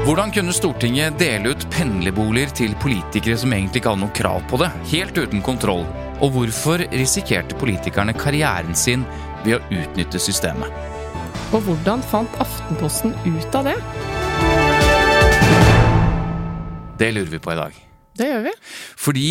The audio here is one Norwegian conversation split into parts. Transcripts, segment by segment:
Hvordan kunne Stortinget dele ut pendlerboliger til politikere som egentlig ikke hadde noe krav på det, helt uten kontroll? Og hvorfor risikerte politikerne karrieren sin ved å utnytte systemet? Og hvordan fant Aftenposten ut av det? Det lurer vi på i dag. Det gjør vi. Fordi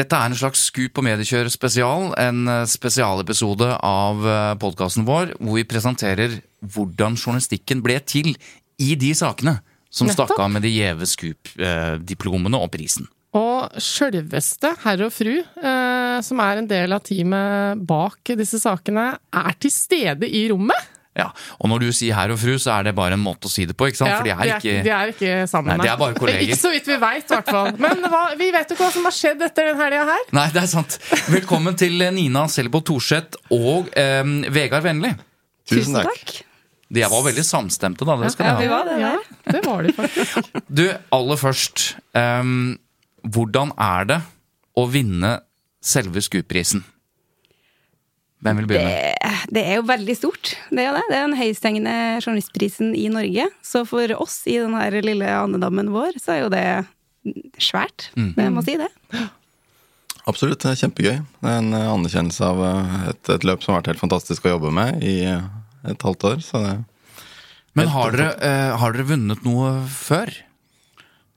dette er en slags Skup og mediekjør spesial, en eh, spesialepisode av podkasten vår hvor vi presenterer hvordan journalistikken ble til i de sakene som Nettopp. stakk av med de gjeve Scoop-diplomene og prisen. Og sjølveste herr og fru, eh, som er en del av teamet bak disse sakene, er til stede i rommet. Ja, Og når du sier herr og fru, så er det bare en måte å si det på, ikke sant? For de er ikke de er ikke sammen. Nei, de er bare kolleger. Ikke så vidt vi veit, i hvert fall. Men hva, vi vet jo ikke hva som har skjedd etter den helga her. Nei, det er sant. Velkommen til Nina Selbo Thorseth og eh, Vegard Vennli. Tusen takk. De var veldig samstemte, da. Det skal de ha. var det Ja, det var de faktisk. Du, aller først. Um, hvordan er det å vinne selve Skup-prisen? Hvem vil begynne? Det, det er jo veldig stort. Det er det. Det er den høyesthengende journalistprisen i Norge. Så for oss i den her lille andedammen vår, så er jo det svært. Jeg må si det. Absolutt, det er kjempegøy. Det er en anerkjennelse av eh, et, et løp som har vært helt fantastisk å jobbe med i et halvt år. Så det Men har dere, eh, har dere vunnet noe før?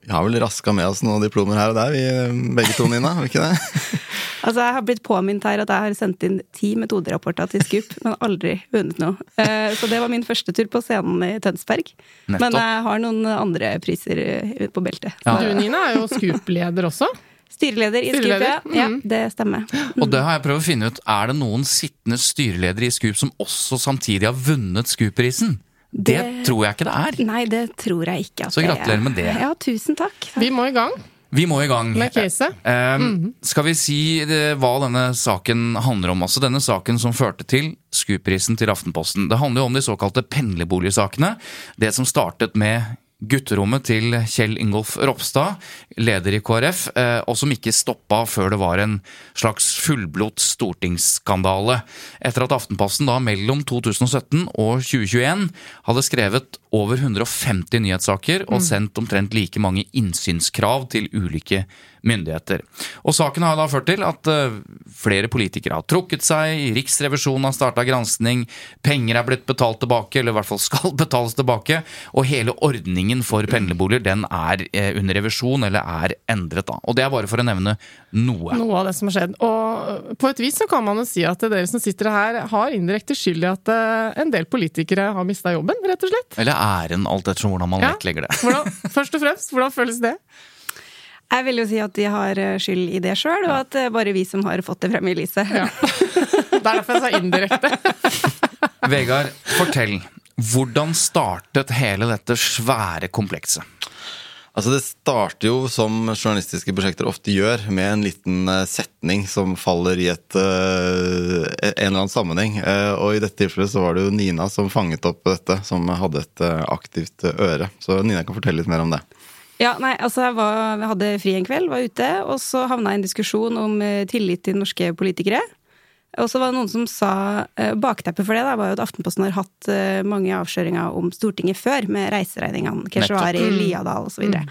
Vi har vel raska med oss noen diplomer her og der, vi eh, begge to, Nina. Har vi ikke det? Altså, jeg har blitt påminnet her at jeg har sendt inn ti metoderapporter til Skup, men aldri vunnet noe. Eh, Så det var min første tur på scenen i Tønsberg. Men jeg har noen andre priser eh, på beltet. Ja. Du, Nina, er jo SKUP-leder også. Styreleder i Skup, Styreleder, ja. ja. mm. Det stemmer. Og det har jeg prøvd å finne ut. Er det noen sittende styreledere i Scoop som også samtidig har vunnet Scoop-prisen? Det, Det- tror jeg ikke det er. Nei, det tror jeg ikke. At Så er. gratulerer med det. Ja, tusen takk. Vi må i gang Vi må i gang. med caset. Eh, Skal vi si det, hva denne saken handler om? Altså Denne saken som førte til Scoop-prisen til Aftenposten. Det handler jo om de såkalte pendlerboligsakene. Det som startet med gutterommet til Kjell Ingolf Ropstad, leder i KrF, eh, og som ikke stoppa før det var en slags fullblods stortingsskandale. Etter at Aftenposten da mellom 2017 og 2021 hadde skrevet over 150 nyhetssaker og sendt omtrent like mange innsynskrav til ulike myndigheter. Og saken har da ført til at eh, flere politikere har trukket seg, Riksrevisjonen har starta granskning, penger er blitt betalt tilbake, eller i hvert fall skal betales tilbake, og hele ordningen for pendlerboliger den er eh, under revisjon eller er endret. da. Og det er bare for å nevne noe. Noe av det som har skjedd. Og på et vis så kan man jo si at dere som sitter her, har indirekte skyld i at eh, en del politikere har mista jobben, rett og slett. Eller æren, alt ettersom hvordan man Ja. vektlegger det. Hvordan, først og fremst, hvordan føles det? Jeg vil jo si at de har eh, skyld i det sjøl, og at det er bare vi som har fått det frem i lyset. Ja. Det er derfor jeg sa indirekte. Vegard, fortell. Hvordan startet hele dette svære komplekset? Altså Det starter jo som journalistiske prosjekter ofte gjør, med en liten eh, setning som faller i et, eh, en eller annen sammenheng. Eh, Og i dette tilfellet så var det jo Nina som fanget opp dette, som hadde et eh, aktivt eh, øre. Så Nina kan fortelle litt mer om det. Ja, nei, altså jeg, var, jeg hadde fri en kveld, var ute, og så havna jeg i en diskusjon om eh, tillit til norske politikere. Og så var det noen som sa eh, Bakteppet for det da, var jo at Aftenposten har hatt eh, mange avsløringer om Stortinget før, med reiseregningene, Keshvari, Liadal osv. Så, videre.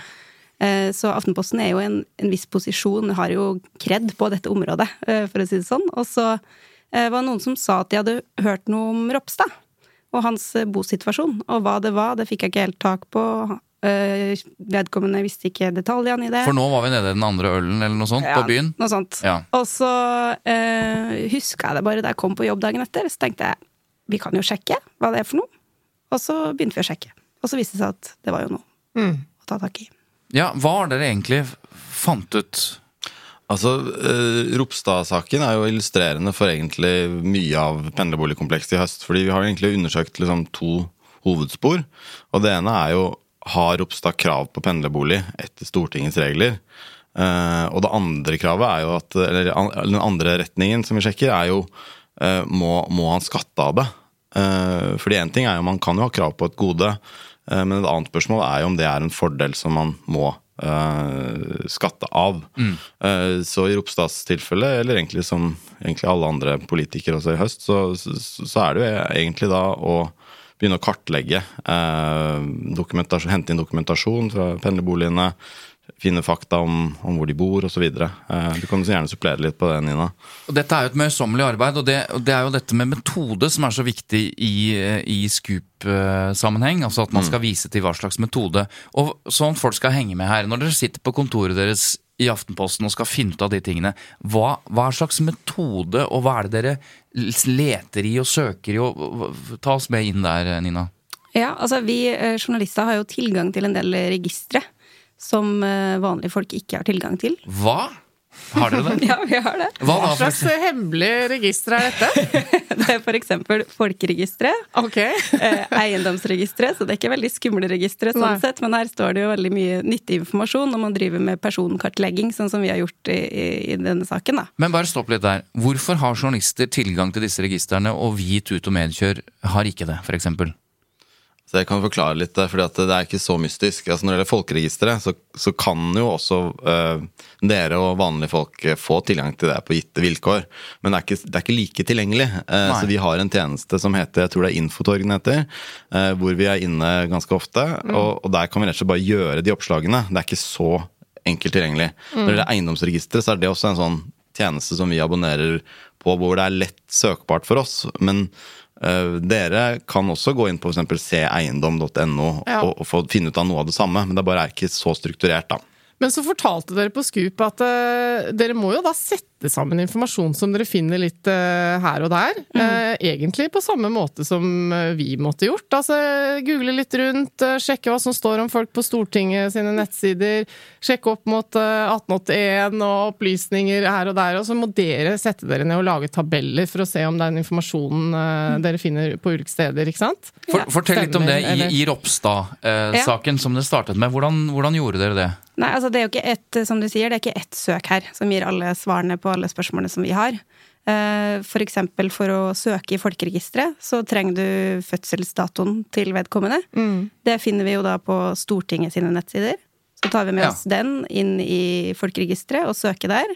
Eh, så Aftenposten er jo en, en viss posisjon, har jo kred på dette området, for å si det sånn. Og så var det noen som sa at de hadde hørt noe om Ropstad og hans bosituasjon. Og hva det var, det fikk jeg ikke helt tak på. Eh, vedkommende visste ikke detaljene i det. For nå var vi nede i den andre ølen eller noe sånt på byen. Noe sånt. Ja. Og så eh, huska jeg det bare da jeg kom på jobb dagen etter. Så tenkte jeg vi kan jo sjekke hva det er for noe. Og så begynte vi å sjekke. Og så viste det seg at det var jo noe å ta tak i. Ja, hva har dere egentlig fant ut? Altså, eh, Ropstad-saken er jo illustrerende for egentlig mye av pendlerboligkomplekset i høst. Fordi vi har egentlig undersøkt liksom to hovedspor. Og det ene er jo har Ropstad krav på pendlerbolig etter Stortingets regler. Eh, og det andre kravet er jo at Eller den andre retningen som vi sjekker, er jo eh, må, må han skatte av det? Uh, fordi én ting er jo man kan jo ha krav på et gode, eh, men et annet spørsmål er jo om det er en fordel som man må eh, skatte av. Mm. så i Ropstads tilfelle, eller egentlig som egentlig alle andre politikere også i høst, så, så, så er det jo egentlig da å begynne å kartlegge, eh, hente inn dokumentasjon fra pendlerboligene, finne fakta om, om hvor de bor osv. Eh, du kan gjerne supplere litt på det, Nina. Og Dette er jo et møysommelig arbeid, og det, og det er jo dette med metode som er så viktig i, i Scoop-sammenheng. Altså at man skal vise til hva slags metode. Og sånn folk skal henge med her. Når dere sitter på kontoret deres i Aftenposten og skal finne ut av de tingene, hva, hva slags metode og hva er det dere leter i og søker i? Og, ta oss med inn der, Nina. Ja, altså vi eh, journalister har jo tilgang til en del registre som eh, vanlige folk ikke har tilgang til. Hva? Har dere det? Ja, vi har det. Hva Hva slags hemmelig register er dette? Det er eksempel folkeregisteret, Ok. eh, eiendomsregisteret, så det er ikke veldig skumle registre sånn Nei. sett, men her står det jo veldig mye nyttig informasjon når man driver med personkartlegging, sånn som vi har gjort i, i, i denne saken, da. Men bare stopp litt der. Hvorfor har journalister tilgang til disse registrene, og vi i Tut og Medkjør har ikke det, f.eks.? Jeg kan forklare litt, det, fordi at det er ikke så mystisk. Altså Når det gjelder folkeregisteret, så, så kan jo også eh, dere og vanlige folk eh, få tilgang til det på gitte vilkår. Men det er ikke, det er ikke like tilgjengelig. Uh, så vi har en tjeneste som heter, jeg tror det er Infotorg den heter, uh, hvor vi er inne ganske ofte. Og, og der kan vi rett og slett bare gjøre de oppslagene. Det er ikke så enkelt tilgjengelig. Når det gjelder eiendomsregisteret, så er det også en sånn tjeneste som vi abonnerer på, hvor det er lett søkbart for oss. Men dere kan også gå inn på f.eks. seeiendom.no Ja. og, og få finne ut av noe av det samme, men det bare er ikke så strukturert, da. Men så fortalte dere på Scoop at uh, dere må jo da sette sammen informasjon som dere finner litt eh, her og der. Eh, egentlig på samme måte som eh, vi måtte gjort. Altså google litt rundt, eh, sjekke hva som står om folk på Stortinget sine nettsider. Sjekke opp mot eh, 1881 og opplysninger her og der. Og så må dere sette dere ned og lage tabeller for å se om den informasjonen eh, dere finner på ulike steder, ikke sant? For, fortell litt om det i, i Ropstad-saken som det startet med. Hvordan, hvordan gjorde dere det? Nei, altså det er jo ikke ett, som du sier, det er ikke ett søk her som gir alle svarene på alle spørsmålene som vi har. Eh, For eksempel for å søke i folkeregisteret, så trenger du fødselsdatoen til vedkommende. Det finner vi jo da på Stortinget sine nettsider. Så tar vi med Ja. oss den inn i folkeregisteret og søker der.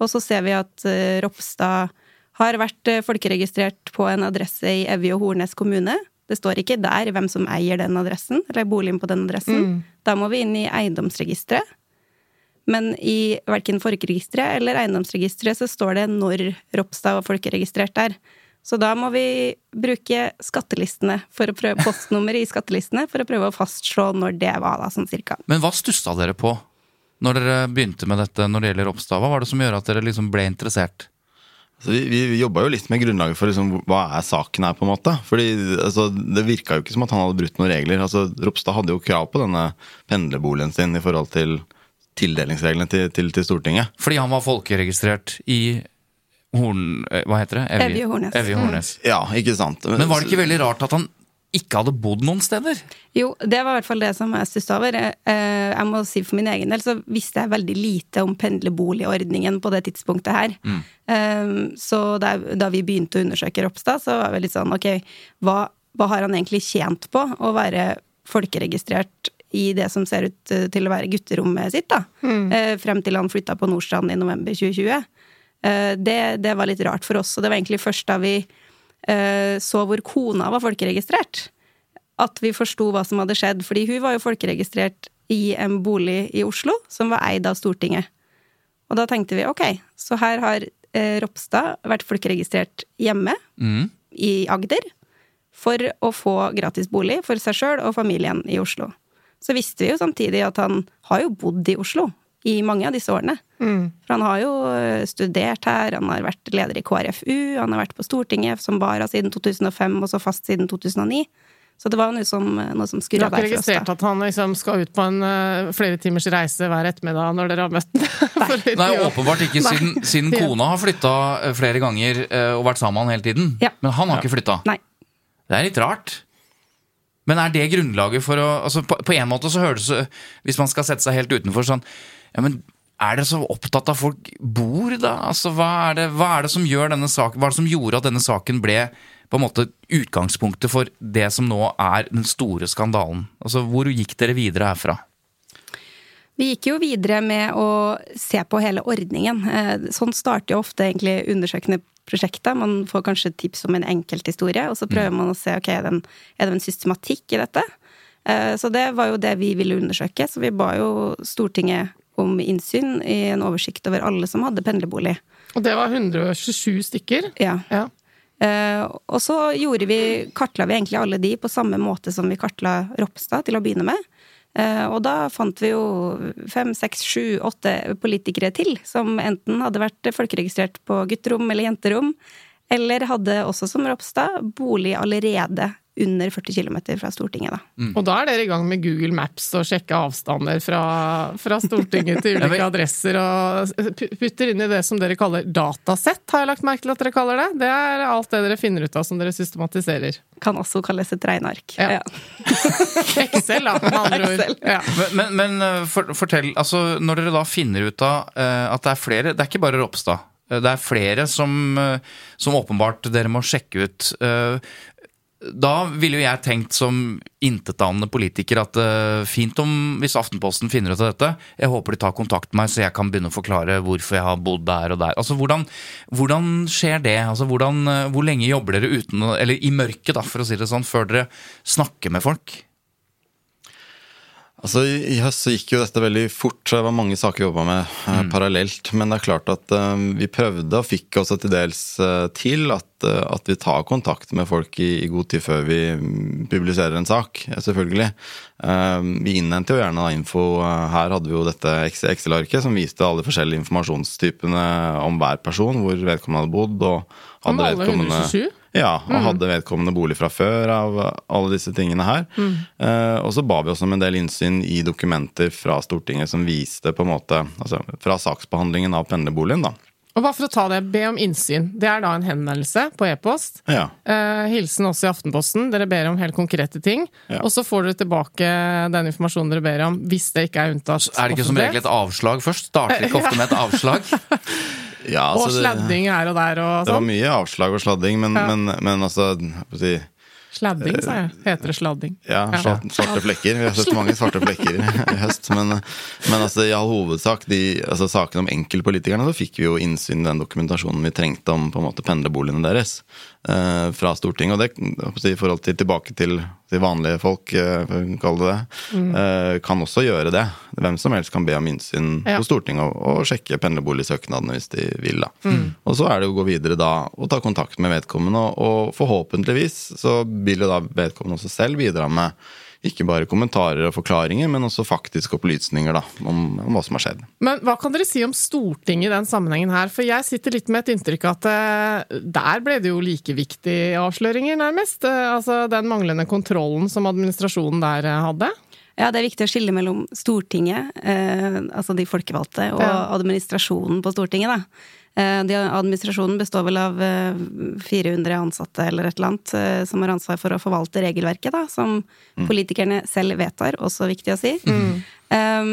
Og så ser vi at eh, Ropstad har vært eh, folkeregistrert på en adresse i Evje og Hornnes kommune. Det står ikke der hvem som eier den adressen, eller boligen på den adressen. Da må vi inn i eiendomsregisteret. Men i verken folkeregisteret eller eiendomsregisteret så står det når Ropstad var folkeregistrert der. Så da må vi bruke skattelistene for å prøve postnummeret i skattelistene for å prøve å fastslå når det var, da, sånn cirka. Men hva stussa dere på når dere begynte med dette når det gjelder Ropstad? Hva var det som gjorde at dere liksom ble interessert? Så vi, vi, jobba jo litt med grunnlaget for liksom, hva er saken her, på en måte. Fordi altså, Det virka jo ikke som at han hadde brutt noen regler. Altså, Ropstad hadde jo krav på denne pendlerboligen sin i forhold til tildelingsreglene til, til, til Stortinget. Fordi han var folkeregistrert i Horn... eh, Hva heter det? Evje Hornes. Evje Hornnes. Ja, ikke sant? Men var det ikke veldig rart at han ikke hadde bodd noen steder? Jo, det var i hvert fall det som jeg stussa over. Eh, Jeg må si for min egen del så visste jeg veldig lite om pendlerboligordningen på det tidspunktet her. Mm. Så da, da vi begynte å undersøke Ropstad, så var vi litt sånn ok, hva, hva har han egentlig tjent på å være folkeregistrert i det som ser ut eh, til å være gutterommet sitt, da? Mm. Frem til han flytta på Nordstrand i november 2020. Eh, Det, det var litt rart for oss, og det var egentlig først da vi eh, så hvor kona var folkeregistrert, at vi forsto hva som hadde skjedd. Fordi hun var jo folkeregistrert i en bolig i Oslo som var eid av Stortinget. Og da tenkte vi ok, så her har eh, Ropstad vært folkeregistrert hjemme Mm. i Agder for å få gratis bolig for seg sjøl og familien i Oslo. Så visste vi jo samtidig at han har jo bodd i Oslo i mange av disse årene. For han har jo eh, studert her, han har vært leder i KrFU, han har vært på Stortinget som vara siden 2005 og så fast siden 2009. Så det var noe som, noe som Du skurra har ikke der for oss. registrert at han liksom skal ut på en uh, flere timers reise hver ettermiddag når dere har møtt ham? Nei, åpenbart ikke, siden, siden kona har flytta eh, flere ganger uh, og vært sammen med han hele tiden. Ja. Men han har ikke flytta. Det er litt rart. Men er det grunnlaget for å altså på, på en måte så høres det Hvis man skal sette seg helt utenfor sånn Ja, men er dere så opptatt av folk bor, da? Altså, hva er det, hva er det som gjør denne saken Hva er det som gjorde at denne saken ble på en måte utgangspunktet for det som nå er den store skandalen? Altså, Hvor gikk dere videre herfra? Vi gikk jo videre med å se på hele ordningen. Eh, Sånn starter jo ofte egentlig undersøkende prosjekter. Man får kanskje tips om en enkelthistorie, og så prøver man å se ok, er det en, er det en systematikk i dette. Eh, Så det var jo det vi ville undersøke, så vi ba jo Stortinget om innsyn i en oversikt over alle som hadde pendlerbolig. Og det var 127 stykker. Ja. Ja. Eh, og så gjorde vi, kartla vi egentlig alle de på samme måte som vi kartla Ropstad til å begynne med. Eh, og da fant vi jo fem, seks, sju, åtte politikere til som enten hadde vært folkeregistrert på gutterom eller jenterom, eller hadde også som Ropstad bolig allerede under 40 km fra Stortinget, da. Og da er dere i gang med Google Maps og sjekke avstander fra, fra Stortinget til ulike adresser, og putter inn i det som dere kaller datasett, har jeg lagt merke til at dere kaller det. Det er alt det dere finner ut av som dere systematiserer. Kan også kalles et regneark. Ja. Excel, da, med andre ord. Ja. Men, men, men eh, for, fortell, altså når dere da finner ut av eh, at det er flere Det er ikke bare Ropstad. Eh, Det er flere som, som åpenbart dere må sjekke ut. Da ville jo jeg tenkt som intetanende politiker at uh, fint om hvis Aftenposten finner ut av dette. Jeg håper de tar kontakt med meg, så jeg kan begynne å forklare hvorfor jeg har bodd der og der. Altså, Hvordan, hvordan skjer det? Altså, hvordan, eh, hvor lenge jobber dere uten, eller i mørket, da, for å si det sånn, før dere snakker med folk? Altså, I høst så gikk jo dette veldig fort, så det var mange saker vi jobba med eh, parallelt. Men det er klart at eh, vi prøvde, og fikk også til dels eh, til, at, eh, at vi tar kontakt med folk i, i god tid før vi mm, publiserer en sak, eh, selvfølgelig. Vi innhenter jo gjerne da info. Her hadde vi jo dette Excel-arket som viste alle de forskjellige informasjonstypene om hver person, hvor vedkommende hadde bodd. og hadde vedkommende- 127? Ja, og hadde vedkommende bolig fra før av alle disse tingene her. Eh, og så ba vi også om en del innsyn i dokumenter fra Stortinget som viste på en måte, altså fra saksbehandlingen av pendlerboligen, da. Og bare for å ta det, be om innsyn. Det er da en henvendelse på e-post. Ja. Eh, hilsen også i Aftenposten. Dere ber om helt konkrete ting. Ja. Og så får dere tilbake den informasjonen dere ber om, hvis det ikke er unntatt Er det ikke som regel et avslag først? Starter ikke ofte med et avslag? Ja Og altså sladding her og der og det var sånn. mye avslag og sladding, men, Ja. men, men altså si, Sladding, sa jeg. Heter det sladding? Ja, svarte, svarte flekker. Vi har sett mange svarte flekker i høst. Men, men altså, i all hovedsak, de altså, sakene om enkeltpolitikerne, så fikk vi jo innsyn i den dokumentasjonen vi trengte om på en måte pendlerboligene deres eh, fra Stortinget. Og det, i forhold til tilbake til, til vanlige folk, eh, kalle det det, mm. kan også gjøre det. Hvem som helst kan be om innsyn Ja. på Stortinget og, og sjekke pendlerboligsøknadene hvis de vil. da. Og så er det å gå videre da og ta kontakt med vedkommende, og, og forhåpentligvis så vil jo da vedkommende også selv bidra med ikke bare kommentarer og forklaringer, men også faktiske opplysninger da, om, om hva som har skjedd. Men hva kan dere si om Stortinget i den sammenhengen her? For jeg sitter litt med et inntrykk av at eh, der ble det jo like viktige avsløringer, nærmest. Eh, Altså den manglende kontrollen som administrasjonen der eh, hadde. Ja, det er viktig å skille mellom Stortinget, eh, altså de folkevalgte, og Ja. administrasjonen på Stortinget, da. Eh, de, administrasjonen består vel av eh, 400 ansatte eller et eller annet, eh, som har ansvar for å forvalte regelverket, da, som politikerne selv vedtar, også viktig å si. Eh,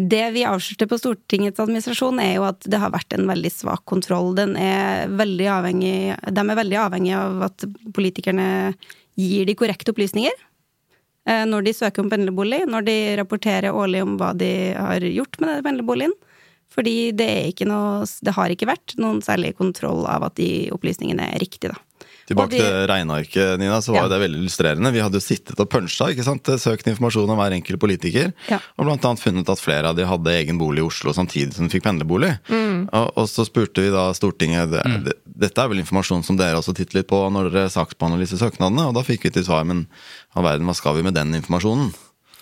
det vi avslørte på Stortingets administrasjon, er jo at det har vært en veldig svak kontroll. Den er veldig avhengig, de er veldig avhengig av at politikerne gir de korrekte opplysninger eh, når de søker om pendlerbolig, når de rapporterer årlig om hva de har gjort med den pendlerboligen. Fordi det, er ikke noe, det har ikke vært noen særlig kontroll av at de opplysningene er riktige, da. Tilbake de- til regnearket, Nina, så var Ja. det veldig illustrerende. Vi hadde jo sittet og punsja, ikke sant? søkt informasjon om hver enkelt politiker. Ja. Og blant annet funnet at flere av de hadde egen bolig i Oslo samtidig som de fikk pendlerbolig. Mm. Og, og så spurte vi da Stortinget det, mm. Dette er vel informasjon som dere også titter litt på når dere saksbehandler disse søknadene? Og da fikk vi til svar, men all verden, hva skal vi med den informasjonen?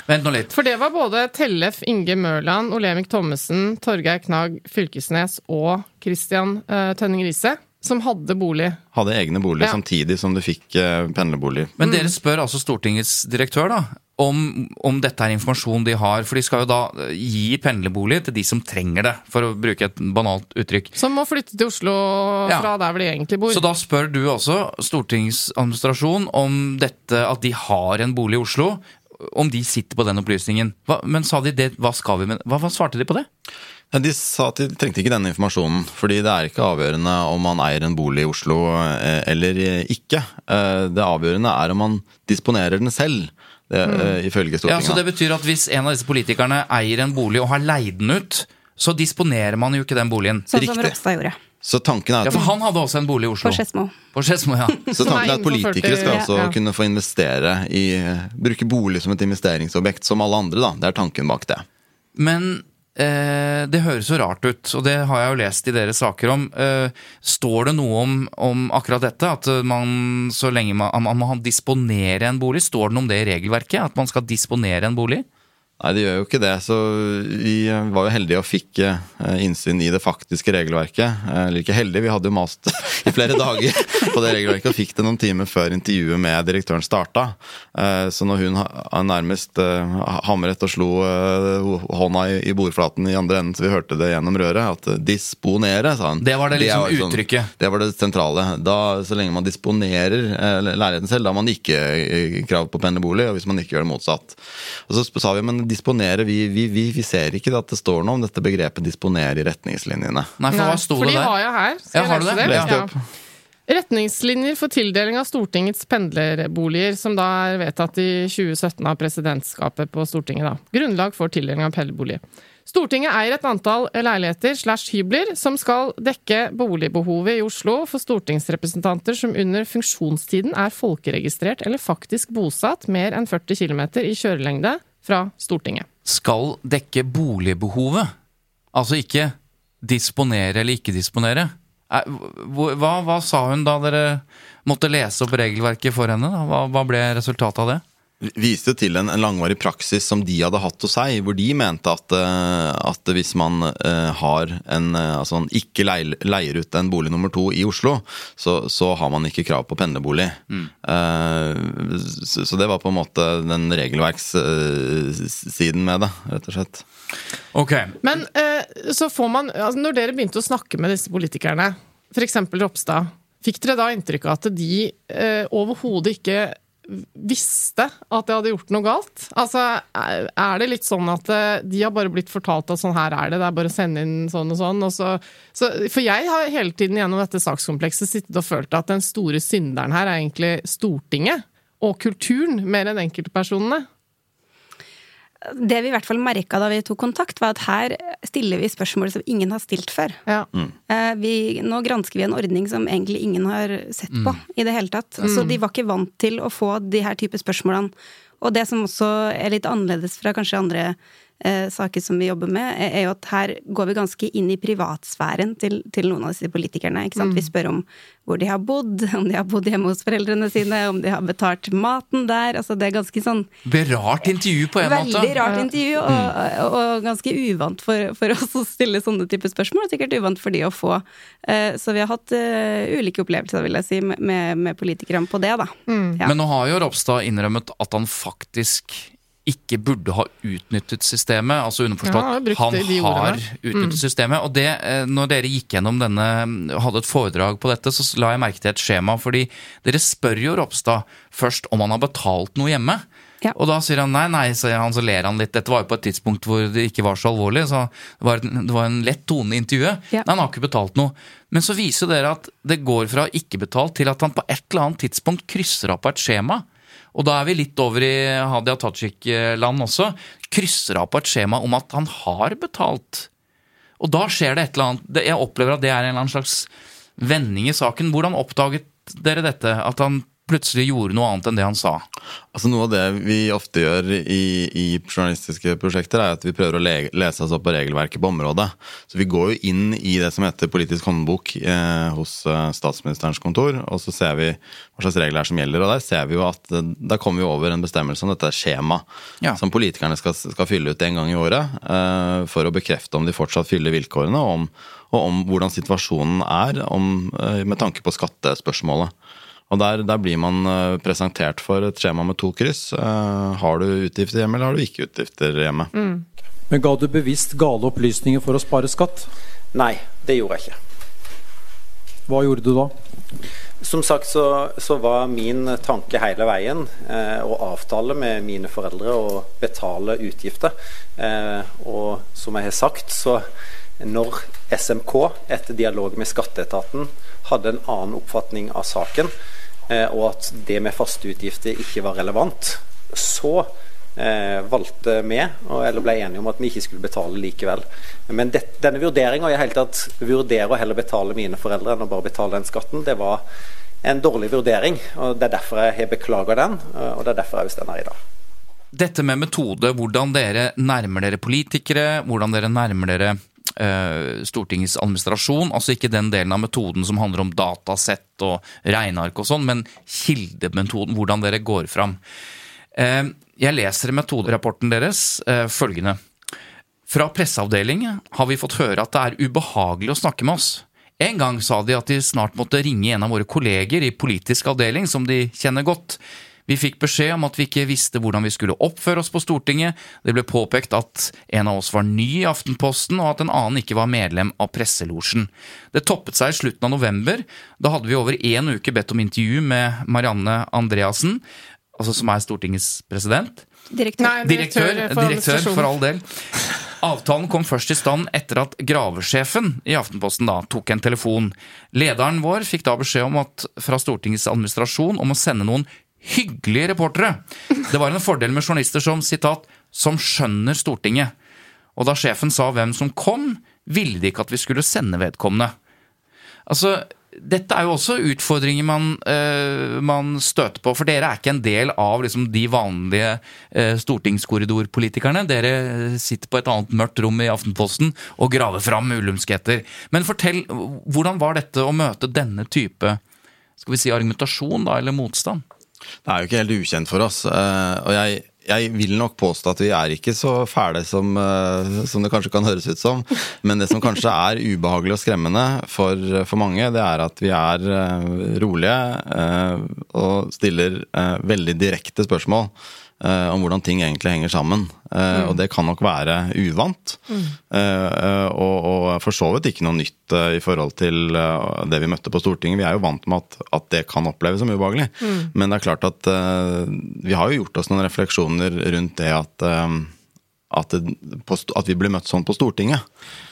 Vent nå litt. For det var både Tellef Inge Mørland, Olemic Thommessen, Torgeir Knag Fylkesnes og Christian uh, Tønning Riise som hadde bolig. Hadde egne boliger Ja. samtidig som du fikk uh, pendlerbolig. Men dere spør altså Stortingets direktør da, om, om dette er informasjon de har. For de skal jo da eh, gi pendlerbolig til de som trenger det, for å bruke et banalt uttrykk. Som må flytte til Oslo Ja. fra der hvor de egentlig bor. Så da spør du også stortingsadministrasjonen om dette at de har en bolig i Oslo, om de sitter på den opplysningen. Hva, men sa de det, hva skal vi med Hva, hva svarte de på det? Ja, De sa at de trengte ikke denne informasjonen, fordi det er ikke avgjørende om man eier en bolig i Oslo eh, eller ikke. Eh, Det avgjørende er om man disponerer den selv, det, mm. ifølge Stortinget. Ja, så det betyr at hvis en av disse politikerne eier en bolig og har leid den ut, så disponerer man jo ikke den boligen. Sånn som Riktig. Ropstad gjorde. Så tanken er Ja, at, for han hadde også en bolig i Oslo. På Skedsmo. På Skedsmo, ja. så tanken er at politikere skal også ja. kunne få investere i Bruke bolig som et investeringsobjekt, som alle andre, da. Det er tanken bak det. Men eh, det høres jo rart ut, og det har jeg jo lest i deres saker om. Eh, står det noe om, om akkurat dette? At man så lenge man, man må disponere en bolig? Står det noe om det i regelverket? At man skal disponere en bolig? Nei, det gjør jo ikke det. Så vi eh, var jo heldige og fikk eh, innsyn i det faktiske regelverket. Eh, Eller ikke heldige, vi hadde jo mast i flere dager på det regelverket og fikk det noen timer før intervjuet med direktøren starta. Så når hun nærmest hamret og slo hånda i i bordflaten i andre enden så vi hørte det gjennom røret, at 'disponere', sa han. Det var det liksom sånn- uttrykket. det var det sentrale. Da, så lenge man disponerer leiligheten selv, da har man ikke krav på pendlerbolig, og hvis man ikke gjør det motsatt. Og så sa vi, men disponere, vi, vi, vi, vi ser ikke at det står noe om dette begrepet disponere i retningslinjene. Nei, for hva sto for det de der? har jeg her. Skal Ja, jeg lese det? det? Ja. Retningslinjer for tildeling av Stortingets pendlerboliger, som da er vedtatt i 2017 av presidentskapet på Stortinget. da. Grunnlag for tildeling av pendlerbolig. Stortinget eier et antall leiligheter slash hybler som skal dekke boligbehovet i Oslo for stortingsrepresentanter som under funksjonstiden er folkeregistrert eller faktisk bosatt mer enn 40 km i kjørelengde fra Stortinget. Skal dekke boligbehovet. Altså ikke disponere eller ikke disponere. Eh, Hva, hva sa hun da dere måtte lese opp regelverket for henne? Hva, hva ble resultatet av det? Viste til en, en langvarig praksis som de hadde hatt hos seg, hvor de mente at, eh, at hvis man eh, har en eh, altså man ikke leier, leier ut en bolig nummer to i Oslo, så, så har man ikke krav på pendlerbolig. Eh, så, så det var på en måte den regelverkssiden med det, rett og slett. Ok. Men eh, så får man altså Når dere begynte å snakke med disse politikerne, f.eks. Ropstad, fikk dere da inntrykk av at de overhodet ikke visste at jeg hadde gjort noe galt? Altså, er det litt sånn at eh, de har bare blitt fortalt at sånn her er det, det er bare å sende inn sånn og sånn, og så, så For jeg har hele tiden gjennom dette sakskomplekset sittet og følt at den store synderen her er egentlig Stortinget og kulturen, mer enn enkeltpersonene. Det vi i hvert fall merka da vi tok kontakt, var at her stiller vi spørsmål som ingen har stilt før. Ja. Mm. Vi, nå gransker vi en ordning som egentlig ingen har sett på i det hele tatt. Så de var ikke vant til å få de her type spørsmålene. Og det som også er litt annerledes fra kanskje andre eh, saker som vi jobber med, er, er jo at her går vi ganske inn i privatsfæren til, til noen av disse politikerne. Ikke sant? Vi spør om hvor de har bodd, om de har bodd hjemme hos foreldrene sine, om de har betalt maten der. Altså det er ganske sånn Be rart intervju på en Veldig måte. rart intervju, og, og ganske uvant for, for oss å stille sånne typer spørsmål. Sikkert uvant for de å få. Eh, Så vi har hatt eh, ulike opplevelser, vil jeg si, med, med politikerne på det, da. Ja. Men nå har jo Ropstad innrømmet at han faktisk ikke burde ha utnyttet systemet. Altså underforstått ja, han har utnyttet utnyttet systemet. Og det, eh, når dere gikk gjennom denne, hadde et foredrag på dette, så la jeg merke til et skjema. Fordi dere spør jo Ropstad først om han har betalt noe hjemme. Ja. Og da sier han nei, nei, sier han, så ler han litt. Dette var jo på et tidspunkt hvor det ikke var så alvorlig, så det var, det var en lett tone i intervjuet. Ja. Nei, han har ikke betalt noe. Men så viser dere at det går fra ikke betalt til at han på et eller annet tidspunkt krysser av på et skjema. Og da er vi litt over i Hadia Tajik-land også. Krysser av på et skjema om at han har betalt. Og da skjer det et eller annet. Jeg opplever at det er en eller annen slags vending i saken. Hvordan oppdaget dere dette? At han plutselig gjorde noe annet enn det han sa? Altså Noe av det vi ofte gjør i, i journalistiske prosjekter, er at vi prøver å le lese oss opp på regelverket på området. Så vi går jo inn i det som heter politisk håndbok eh, hos eh, statsministerens kontor, og så ser vi hva slags regler som gjelder. Og der ser vi jo at eh, da kommer vi over en bestemmelse om dette skjemaet Ja. som politikerne skal, skal fylle ut en gang i året eh, for å bekrefte om de fortsatt fyller vilkårene, og om, og om hvordan situasjonen er om, eh, med tanke på skattespørsmålet. Og der, der blir man eh, presentert for et skjema med to kryss. Eh, har du utgifter hjemme, eller har du ikke utgifter hjemme? Men ga du bevisst gale opplysninger for å spare skatt? Nei, det gjorde jeg ikke. Hva gjorde du da? Som sagt så, så var min tanke hele veien eh, å avtale med mine foreldre å betale utgifter. Eh, og som jeg har sagt, så når SMK etter dialog med skatteetaten hadde en annen oppfatning av saken, og at det med faste utgifter ikke var relevant, så eh, valgte vi, eller ble enige om at vi ikke skulle betale likevel. Men det, denne vurderinga, i hele tatt vurdere å heller betale mine foreldre enn å bare betale den skatten, det var en dårlig vurdering. og Det er derfor jeg har beklaga den, og det er derfor jeg står her i dag. Dette med metode, hvordan dere nærmer dere politikere, hvordan dere nærmer dere eh, Stortingets administrasjon, altså ikke den delen av metoden som handler om datasett og regneark og sånn, men kildemetoden, hvordan dere går fram. Eh, jeg leser i metoderapporten deres eh, følgende. Fra presseavdelingen har vi fått høre at det er ubehagelig å snakke med oss. En gang sa de at de snart måtte ringe en av våre kolleger i politisk avdeling, som de kjenner godt. Vi fikk beskjed om at vi ikke visste hvordan vi skulle oppføre oss på Stortinget. Det ble påpekt at en av oss var ny i Aftenposten, og at en annen ikke var medlem av presselosjen. Det toppet seg i slutten av november. Da hadde vi over én uke bedt om intervju med Marianne Andreassen, altså som er Stortingets president. Direktør. Nei, Direktør, for direktør for all del. Avtalen kom først i stand etter at gravesjefen i Aftenposten da tok en telefon. Lederen vår fikk da beskjed om at, fra Stortingets administrasjon om å sende noen hyggelige reportere. Det var en fordel med journalister som sitat, 'som skjønner Stortinget'. Og da sjefen sa hvem som kom, ville de ikke at vi skulle sende vedkommende. Altså, dette er jo også utfordringer man, uh, man støter på, for dere er ikke en del av liksom, de vanlige uh, stortingskorridorpolitikerne. Dere sitter på et annet mørkt rom i Aftenposten og graver fram ulumskheter. Men fortell, hvordan var dette å møte denne type skal vi si argumentasjon da, eller motstand? Det er jo ikke helt ukjent for oss. eh, Og jeg, jeg vil nok påstå at vi er ikke så fæle som, eh, som det kanskje kan høres ut som. Men det som kanskje er ubehagelig og skremmende for, for mange, det er at vi er eh, rolige og stiller veldig direkte spørsmål eh, om hvordan ting egentlig henger sammen. Eh, Og det kan nok være uvant. Mm. Uh, og, og for så vidt ikke noe nytt i forhold til det vi møtte på Stortinget. Vi er jo vant med at, at det kan oppleves som ubehagelig. Men det er klart at vi har jo gjort oss noen refleksjoner rundt det at at, det, at vi ble møtt sånn på Stortinget.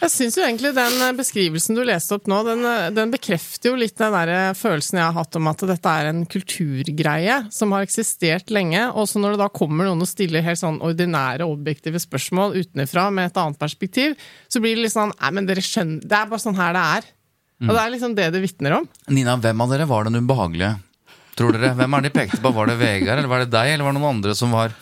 Jeg syns jo egentlig den eh, beskrivelsen du leste opp nå, den, eh, den bekrefter jo litt den der eh, følelsen jeg har hatt om at dette er en kulturgreie som har eksistert lenge. Og så når det da kommer noen og stiller helt sånn ordinære, objektive spørsmål utenfra med et annet perspektiv, så blir det litt sånn Nei, men dere skjønner Det er bare sånn her det er. Og det er liksom det det vitner om. Nina, hvem av dere var den ubehagelige? Tror dere, Hvem er det de pekte på? Var det Vegard, eller var det deg, eller var det noen andre som var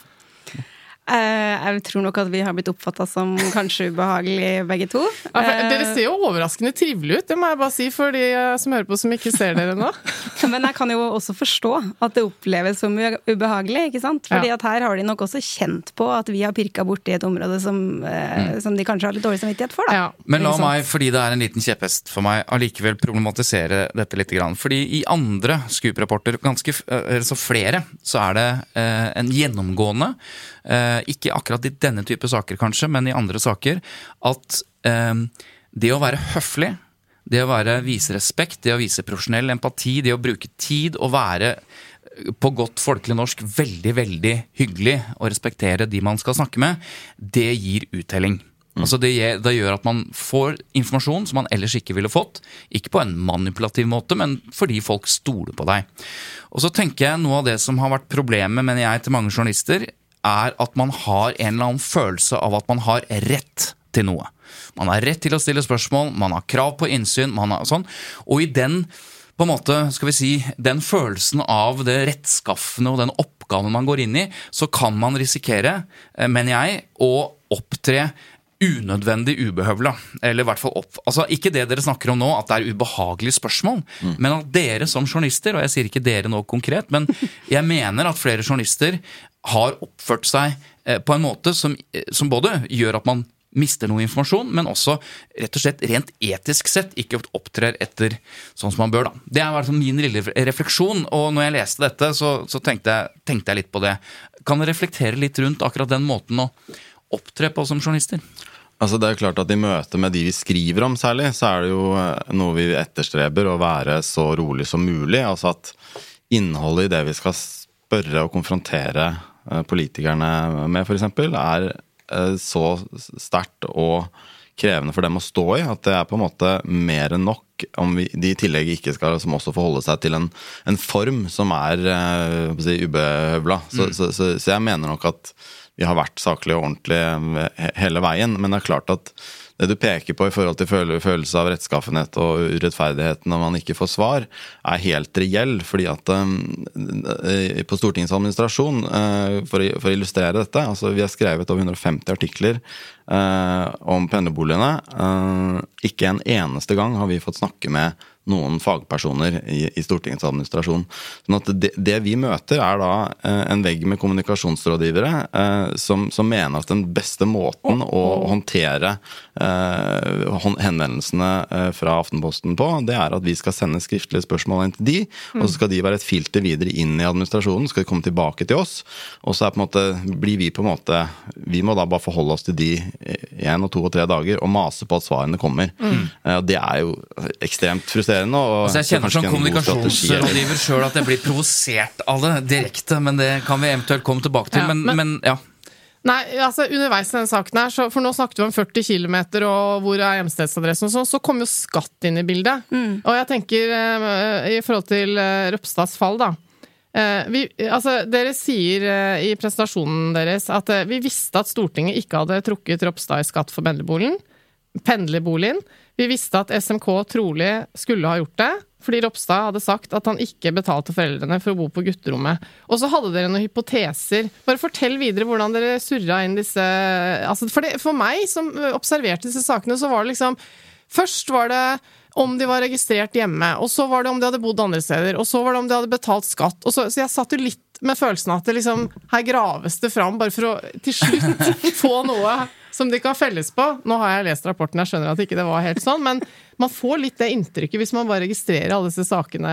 jeg tror nok at vi har blitt oppfatta som kanskje ubehagelig begge to. Ja, Eh, Dere ser jo overraskende trivelige ut, det må jeg bare si for de eh, som hører på som ikke ser dere nå. Men jeg kan jo også forstå at det oppleves som ubehagelig. ikke sant? Fordi Ja. at her har de nok også kjent på at vi har pirka borti et område som, mm. som de kanskje har litt dårlig samvittighet for. da. Ja, Men la meg, fordi det er en liten kjepphest for meg, allikevel problematisere dette litt. Grann. Fordi i andre Scoop-rapporter, ganske f- eh, så flere, så er det eh, en gjennomgående, eh, ikke akkurat i denne type saker kanskje, men i andre saker, at eh, det å være høflig, det å være, vise respekt, det å vise profesjonell empati, det å bruke tid og være eh, på godt folkelig norsk veldig, veldig hyggelig og respektere de man skal snakke med, det gir uttelling. Altså det, det gjør at man får informasjon som man ellers ikke ville fått. Ikke på en manipulativ måte, men fordi folk stoler på deg. Og så tenker jeg Noe av det som har vært problemet mener jeg, til mange journalister, er at man har en eller annen følelse av at man har rett til noe. Man har rett til å stille spørsmål, man har krav på innsyn, man har sånn. Og i den på en måte, skal vi si, den følelsen av det rettskaffende og den oppgaven man går inn i, så kan man risikere, eh, mener jeg, å opptre unødvendig ubehøvla. Eller i hvert fall opp... Altså, ikke det dere snakker om nå, at det er ubehagelige spørsmål, men at dere som journalister, og jeg sier ikke dere nå konkret, men jeg mener at flere journalister har oppført seg eh, på en måte som, eh, som både gjør at man mister noe informasjon, men også rett og slett rent etisk sett ikke opptrer etter sånn som man bør. da. Det hvert fall min lille refleksjon, og når jeg leste dette, så, så tenkte, jeg, tenkte jeg litt på det. Kan dere reflektere litt rundt akkurat den måten å opptre på som journalister? Altså det er jo klart at I møte med de vi skriver om særlig, så er det jo eh, noe vi etterstreber å være så rolig som mulig. Altså at innholdet i det vi skal spørre og konfrontere politikerne med, f.eks., er eh, så sterkt og krevende for dem å stå i at det er på en måte mer enn nok om vi, de i tillegg ikke skal som også forholde seg til en, en form som er si, ubehøvla. Så, Mm. så, så, så jeg mener nok at vi har vært saklige og ordentlige hele veien. Men det er klart at det du peker på i forhold til føle- følelse av rettskaffenhet og urettferdighet når man ikke får svar, er helt reell. fordi at eh, på Stortingets administrasjon, eh, for å illustrere dette altså Vi har skrevet over 150 artikler eh, om pendlerboligene. Eh, ikke en eneste gang har vi fått snakke med noen fagpersoner i, i Stortingets administrasjon. Sånn at det, det vi møter, er da eh, en vegg med kommunikasjonsrådgivere eh, som, som mener at den beste måten å håndtere eh, henvendelsene eh, fra Aftenposten på, det er at vi skal sende skriftlige spørsmål inn til de, og så skal de være et filter videre inn i administrasjonen, skal de komme tilbake til oss, og så er på en måte, blir vi på en måte Vi må da bare forholde oss til de én og to og tre dager og mase på at svarene kommer. Mm. Eh, det er jo ekstremt frustrerende. Og Altså jeg kjenner som kommunikasjonsrådgiver sjøl at jeg blir provosert av det direkte, men det kan vi eventuelt komme tilbake til. Ja, men, men- men ja. Nei, altså underveis i denne saken her, så, for nå snakket vi om 40 km og hvor er hjemstedsadressen og sånn, så kom jo skatt inn i bildet. Og jeg tenker eh, i forhold til eh, Røpstads fall, da. Eh, vi, altså, dere sier eh, i presentasjonen deres at eh, vi visste at Stortinget ikke hadde trukket Ropstad i skatt for pendlerboligen. Vi visste at SMK trolig skulle ha gjort det, fordi Ropstad hadde sagt at han ikke betalte foreldrene for å bo på gutterommet. Og så hadde dere noen hypoteser. Bare fortell videre hvordan dere surra inn disse altså for, det, for meg, som observerte disse sakene, så var det liksom Først var det om de var registrert hjemme, og så var det om de hadde bodd andre steder, og så var det om de hadde betalt skatt. Så, så jeg satt jo litt med følelsen av at det liksom, her graves det fram bare for å til slutt få noe som de kan felles på. Nå har jeg lest rapporten, jeg skjønner at ikke det var helt sånn, men man får litt det inntrykket hvis man bare registrerer alle disse sakene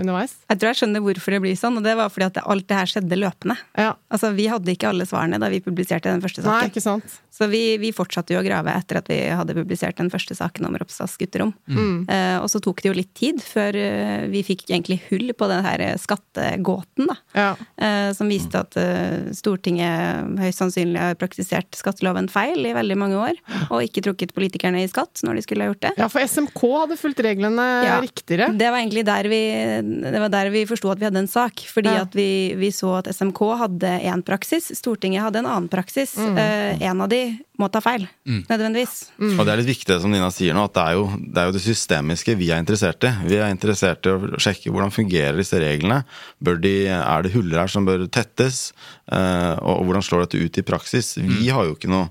underveis. Jeg tror jeg skjønner hvorfor det blir sånn, og det var fordi at alt det her skjedde løpende. Altså, Vi hadde ikke alle svarene da vi publiserte den første saken. Nei, ikke sant? Så vi, vi fortsatte jo å grave etter at vi hadde publisert den første saken om Ropstads gutterom. Mm. Eh, og så tok det jo litt tid før eh, vi fikk egentlig hull på den her skattegåten, da. Eh, som viste at eh, Stortinget høyst sannsynlig har praktisert skatteloven feil i veldig mange år, og ikke trukket politikerne i skatt når de skulle ha gjort det. Ja, for SMK hadde fulgt reglene Ja, riktigere. Det var egentlig der vi, det var der vi forsto at vi hadde en sak. Fordi Ja. at vi, vi så at SMK hadde én praksis, Stortinget hadde en annen praksis. Mm. Eh, en av de må ta feil, Mm. nødvendigvis. Og det er litt viktig som Nina sier nå, at det er, jo, det er jo det systemiske vi er interessert i. Vi er interessert i å sjekke hvordan fungerer disse reglene. Bør de, er det huller her som bør tettes? Eh, og hvordan slår dette ut i praksis? Vi har jo ikke noe,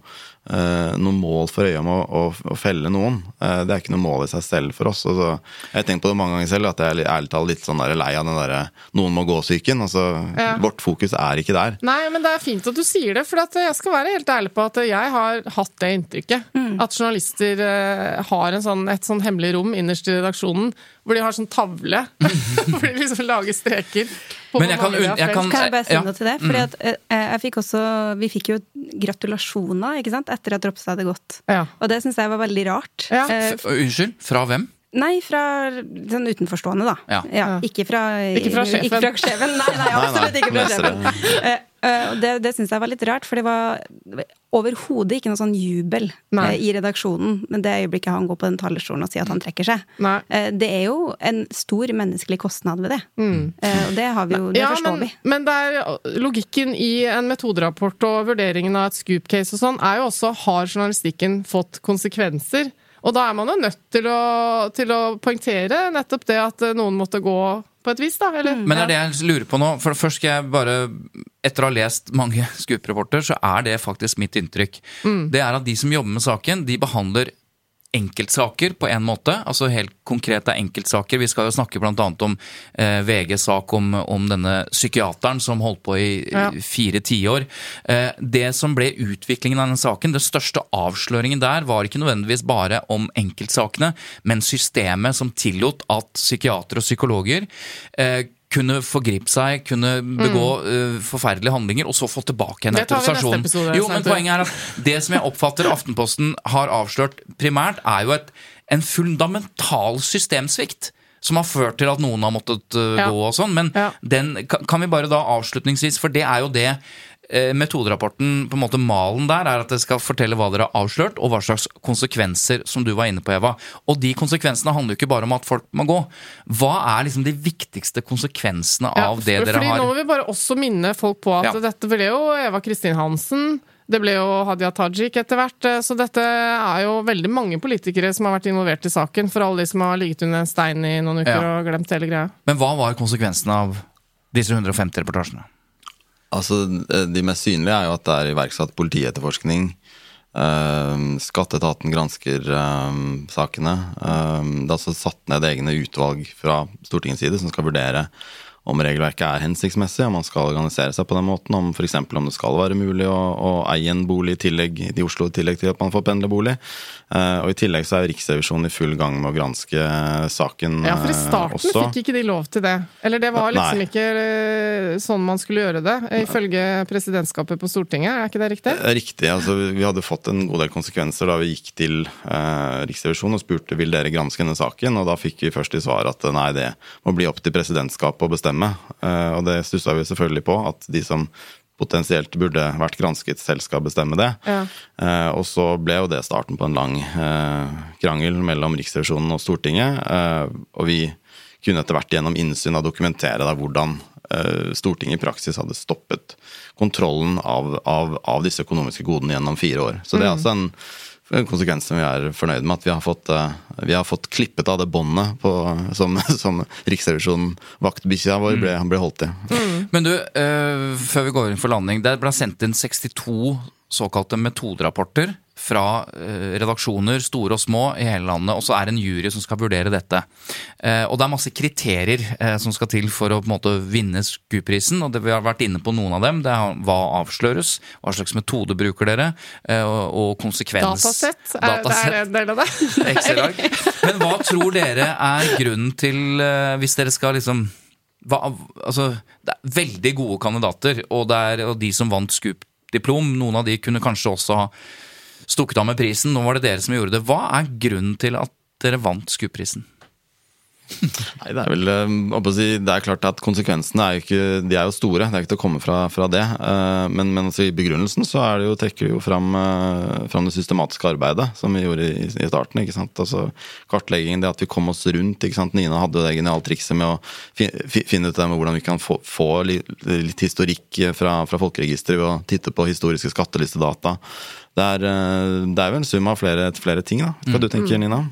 noe mål for øye om å, å, å felle noen. Eh, det er ikke noe mål i seg selv for oss. Altså, jeg har tenkt på det mange ganger selv, at jeg er ærlig talt litt sånn der lei av den derre 'noen må gå'-psyken. Altså, Ja. Vårt fokus er ikke der. Nei, men det er fint at du sier det, for at jeg skal være helt ærlig på at jeg har hatt det inntrykket. At journalister eh, har en sånn, et sånn hemmelig rom innerst i redaksjonen, hvor de har sånn tavle, hvor de liksom lager streker. på Men jeg kan jeg kan- Kan jeg bare si ja. noe til det? Fordi Mm. at eh, jeg fikk også Vi fikk jo gratulasjoner, ikke sant, etter at Ropstad hadde gått. Og det syns jeg var veldig rart. Ja. F unnskyld, fra hvem? Nei, fra sånn utenforstående, da. Ja. Ikke fra Ikke fra sjefen. Ikke fra sjefen. Nei, nei, absolutt ikke fra sjefen. det. Eh, eh, det det syns jeg var litt rart, for det var overhodet ikke noe sånn jubel Nei. eh, i redaksjonen men det øyeblikket han går på den talerstolen og sier at han trekker seg. Nei. Eh, Det er jo en stor menneskelig kostnad ved det. Mm. Og det har vi jo, det Ja, forstår men, vi. men det er, logikken i en metoderapport og vurderingen av et scoop-case og sånn, er jo også har journalistikken fått konsekvenser? Og da er man jo nødt til å, til å poengtere nettopp det at eh, noen måtte gå på et vis, da. Eller? Men det er det jeg lurer på nå. For først skal jeg bare Etter å ha lest mange Scoop-rapporter, så er det faktisk mitt inntrykk. Det er at de som jobber med saken, de behandler enkeltsaker på en måte. Altså helt konkrete enkeltsaker. Vi skal jo snakke bl.a. om eh, VGs sak om, om denne psykiateren som holdt på i Ja. fire tiår. Eh, det som ble utviklingen av denne saken, den største avsløringen der, var ikke nødvendigvis bare om enkeltsakene, men systemet som tillot at psykiatere og psykologer eh, kunne forgripe seg, kunne begå eh, forferdelige handlinger, og så få tilbake en Mm. Det tar vi neste autorisasjon. episode, Jo, men poenget er at det som jeg oppfatter Aftenposten har avslørt primært, er jo et, en fundamental systemsvikt. Som har ført til at noen har måttet uh, Ja. gå og sånn. Men Ja. den kan, vi bare da avslutningsvis, for det er jo det metoderapporten, på en måte malen der, er at det skal fortelle hva dere har avslørt, og hva slags konsekvenser som du var inne på, Eva. Og de konsekvensene handler jo ikke bare om at folk må gå. Hva er liksom de viktigste konsekvensene Ja, av det dere fordi har Nå må vi bare også minne folk på at Ja. dette ble jo Eva Kristin Hansen. Det ble jo Hadia Tajik etter hvert, eh, så dette er jo veldig mange politikere som har vært involvert i saken, for alle de som har ligget under en stein i noen uker Ja. og glemt hele greia. Men hva var konsekvensene av disse 150 reportasjene? Altså, De mest synlige er jo at det er iverksatt politietterforskning. Uh, skatteetaten gransker eh, sakene. Eh, det er altså satt ned egne utvalg fra Stortingets side som skal vurdere om regelverket er hensiktsmessig, om man skal organisere seg på den måten, om f.eks. om det skal være mulig å, å eie en bolig i tillegg i Oslo i tillegg til at man får pendlerbolig. Eh, og I tillegg så er Riksrevisjonen i full gang med å granske saken også. Ja, for i eh, starten også. fikk ikke de lov til det. Eller det var liksom Nei. ikke eh, sånn man skulle gjøre det, ifølge presidentskapet på Stortinget, er ikke det riktig? Riktig. altså Vi hadde fått en god del konsekvenser da vi gikk til eh, Riksrevisjonen og spurte vil dere granske denne saken, og da fikk vi først i svar at eh, nei, det må bli opp til presidentskapet å bestemme. Eh, og det stussa vi selvfølgelig på, at de som potensielt burde vært gransket, selv skal bestemme det. Ja. Eh, og så ble jo det starten på en lang eh, krangel mellom Riksrevisjonen og Stortinget. Og vi kunne etter hvert gjennom innsyn da dokumentere da hvordan Stortinget i praksis hadde stoppet kontrollen av, av, av disse økonomiske godene gjennom fire år. Så det er altså en, en konsekvens som vi er fornøyd med. At vi har fått, eh, vi har fått klippet av det båndet på- som, som Riksrevisjonen, vaktbikkja vår, ble, ble holdt i. Men du, eh, før vi går inn for landing. Det ble sendt inn 62 såkalte metoderapporter fra eh, redaksjoner, store og små, i hele landet. Og så er det en jury som skal vurdere dette. Eh, og det er masse kriterier eh, som skal til for å på en måte vinne SKU-prisen. Og det, vi har vært inne på noen av dem. Det er hva avsløres, hva slags metode bruker dere, og, konsekvens... Datasett, er, det er en del av det. Excel-ark. Men hva tror dere er grunnen til, hvis dere skal liksom hva, altså, Det er veldig gode kandidater, og, er, og de som vant Scoop-diplom, noen av de kunne kanskje også ha stukket av med prisen. Nå var det dere som gjorde det. Hva er grunnen til at dere vant Scoop-prisen? Nei, det er vel eh, Det er klart at konsekvensene er jo ikke De er jo store, det er ikke til å komme fra, fra det. Eh, Men, men altså, i begrunnelsen så er det jo, trekker vi jo fram, eh, fram det systematiske arbeidet som vi gjorde i, i starten. ikke sant? Altså Kartleggingen, det at vi kom oss rundt. ikke sant? Nina hadde det geniale trikset med å fi, fi, finne ut det med hvordan vi kan få, få litt, litt historikk fra, fra folkeregisteret ved å titte på historiske skattelistedata. Det er, eh, det er jo en sum av flere, flere ting. da. Hva du tenker Nina?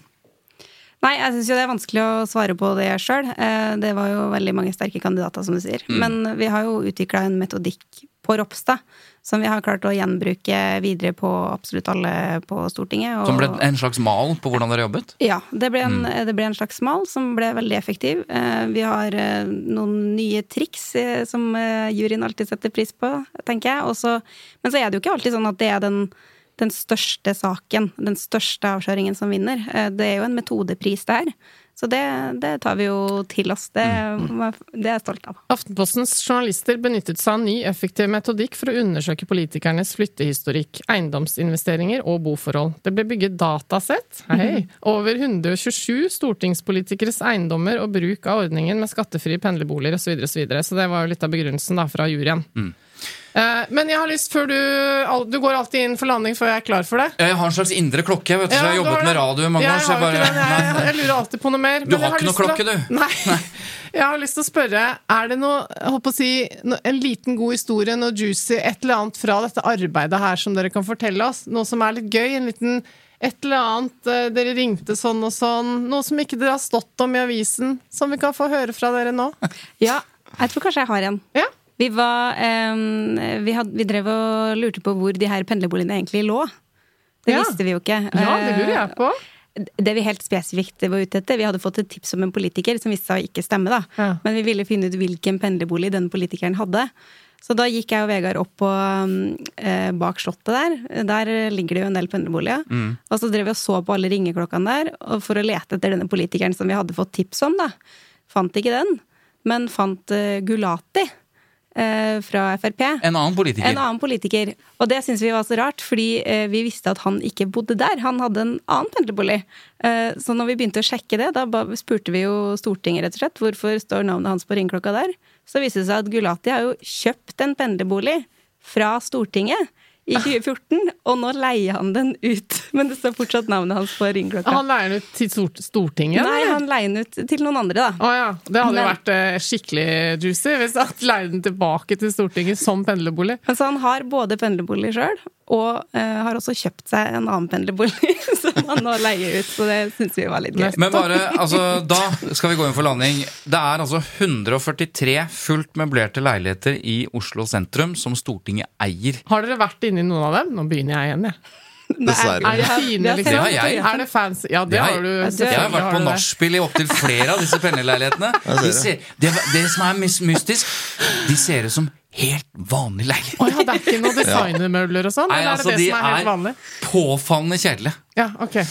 Nei, jeg syns jo det er vanskelig å svare på det sjøl. Det var jo veldig mange sterke kandidater, som du sier. Mm. Men vi har jo utvikla en metodikk på Ropstad som vi har klart å gjenbruke videre på absolutt alle på Stortinget. og- Som ble en slags mal på hvordan dere jobbet? Ja, det ble, en, Mm. det ble en slags mal som ble veldig effektiv. Eh, Vi har eh, noen nye triks eh, som juryen alltid setter pris på, tenker jeg. Også, men så er det jo ikke alltid sånn at det er den, den største saken, den største avsløringen som vinner. Det er jo en metodepris, det her. Så det, det tar vi jo til oss. Det, Mm. det er jeg stolt av. Aftenpostens journalister benyttet seg av ny effektiv metodikk for å undersøke politikernes flyttehistorikk, eiendomsinvesteringer og boforhold. Det ble bygget datasett hei, over 127 stortingspolitikeres eiendommer og bruk av ordningen med skattefrie pendlerboliger osv. Så, videre, og så, videre. så det var jo litt av begrunnelsen da fra juryen. Eh, Men jeg har lyst, før du Du går alltid inn for landing før jeg er klar for det. Jeg har en slags indre klokke. vet du, så jeg har jobbet har med radio i mange jeg år. så jeg bare... ikke jeg, jeg lurer alltid på noe mer. Du men har ikke noe å- klokke, du? Nei. Jeg har lyst til å spørre, er det noe, jeg håper å si, en liten god historie, noe juicy, et eller annet fra dette arbeidet her som dere kan fortelle oss? Noe som er litt gøy? En liten et eller annet eh, Dere ringte sånn og sånn. Noe som ikke dere har stått om i avisen, som vi kan få høre fra dere nå? Ja, jeg tror kanskje jeg har en. Ja. Vi, var, em, vi, had, vi drev og lurte på hvor de her pendlerboligene egentlig lå. Det Ja. visste vi jo ikke. Ja, det lurer jeg på. Eh, Det vi helt spesifikt var ute etter, vi hadde fått et tips om en politiker som viste seg å ikke stemme, da. Ja. Men vi ville finne ut hvilken pendlerbolig den politikeren hadde. Så da gikk jeg og Vegard opp på, eh, bak slottet der. Der ligger det jo en del pendlerboliger. Og så drev vi og så på alle ringeklokkene der og for å lete etter denne politikeren som vi hadde fått tips om, da. Fant ikke den, men fant eh, Gulati eh, fra Frp. En annen politiker. En annen politiker. Og det syns vi var så rart, fordi eh, vi visste at han ikke bodde der. Han hadde en annen pendlerbolig. Eh, så når vi begynte å sjekke det, da spurte vi jo Stortinget rett og slett hvorfor står navnet hans på ringeklokka der. Så viste det seg at Gulati har jo kjøpt en pendlerbolig fra Stortinget i 2014, og nå leier han den ut. Men det står fortsatt navnet hans på ringeklokka. Han leier den ut til Stortinget? Nei, eller? han leier den ut til noen andre, da. Å ja. Det hadde jo vært eh, skikkelig juicy hvis han leide den tilbake til Stortinget som pendlerbolig. Men så han har både pendlerbolig sjøl, og uh, har også kjøpt seg en annen pendlerbolig som han nå leier ut. Så det syns vi var litt gøy. Men bare, altså, da skal vi gå inn for landing. Det er altså 143 fullt møblerte leiligheter i Oslo sentrum som Stortinget eier. Har dere vært inni noen av dem? Nå begynner jeg igjen, jeg. Dessverre. Er det har- fine, liksom? Det jeg. Er det fancy? Ja, det har du. jeg. Har vært på nachspiel i opptil flere av disse pendlerleilighetene. De det, det som er mystisk, de ser ut som helt vanlig leilighet. Oh, ja, det er ikke noen designermøbler og sånn? Nei, altså, det det de er helt er påfallende kjedelige. Ja, okay.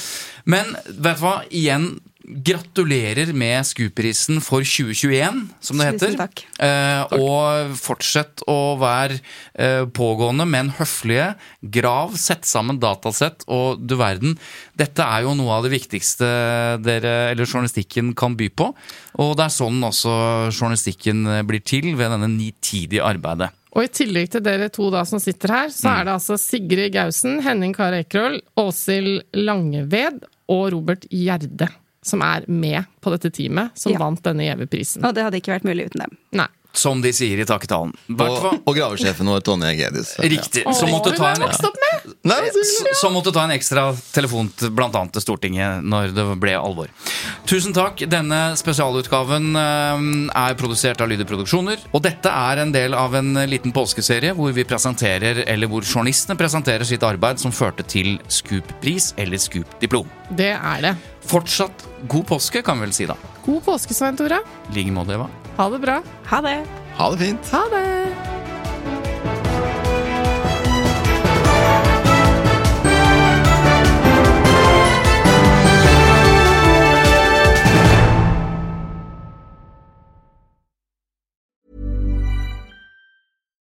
Men vet du hva? Igjen, gratulerer med Scoop-prisen for 2021, som det heter. Tusen takk. Eh, og fortsett å være eh, pågående, men høflige. Grav, sett sammen datasett, og du verden. Dette er jo noe av det viktigste dere, eller journalistikken kan by på. Og det er sånn også journalistikken blir til, ved denne nitidige arbeidet. Og i tillegg til dere to da som sitter her, så er det altså Sigrid Gausen, Henning Kari Ekerøl, Åshild Langeved og Robert Gjerde som er med på dette teamet som Ja. vant denne gjeve-prisen. Og det hadde ikke vært mulig uten dem. Nei. Som de sier i takketalen. Og, og gravesjefen vår, Tonje Gedius. Riktig. Som måtte ta en! Nei, ja. Som måtte ta en ekstra telefon til blant annet til Stortinget når det ble alvor. Tusen takk. Denne spesialutgaven eh, er produsert av Lyder Produksjoner. Og dette er en del av en liten påskeserie hvor vi presenterer, eller hvor journalistene presenterer sitt arbeid som førte til Scoop-pris eller Scoop-diplom. Det er det. Fortsatt god påske, kan vi vel si da. God påske, Svein Tore. I like måte, Eva. Ha det bra. Ha det! Ha det fint. Ha det!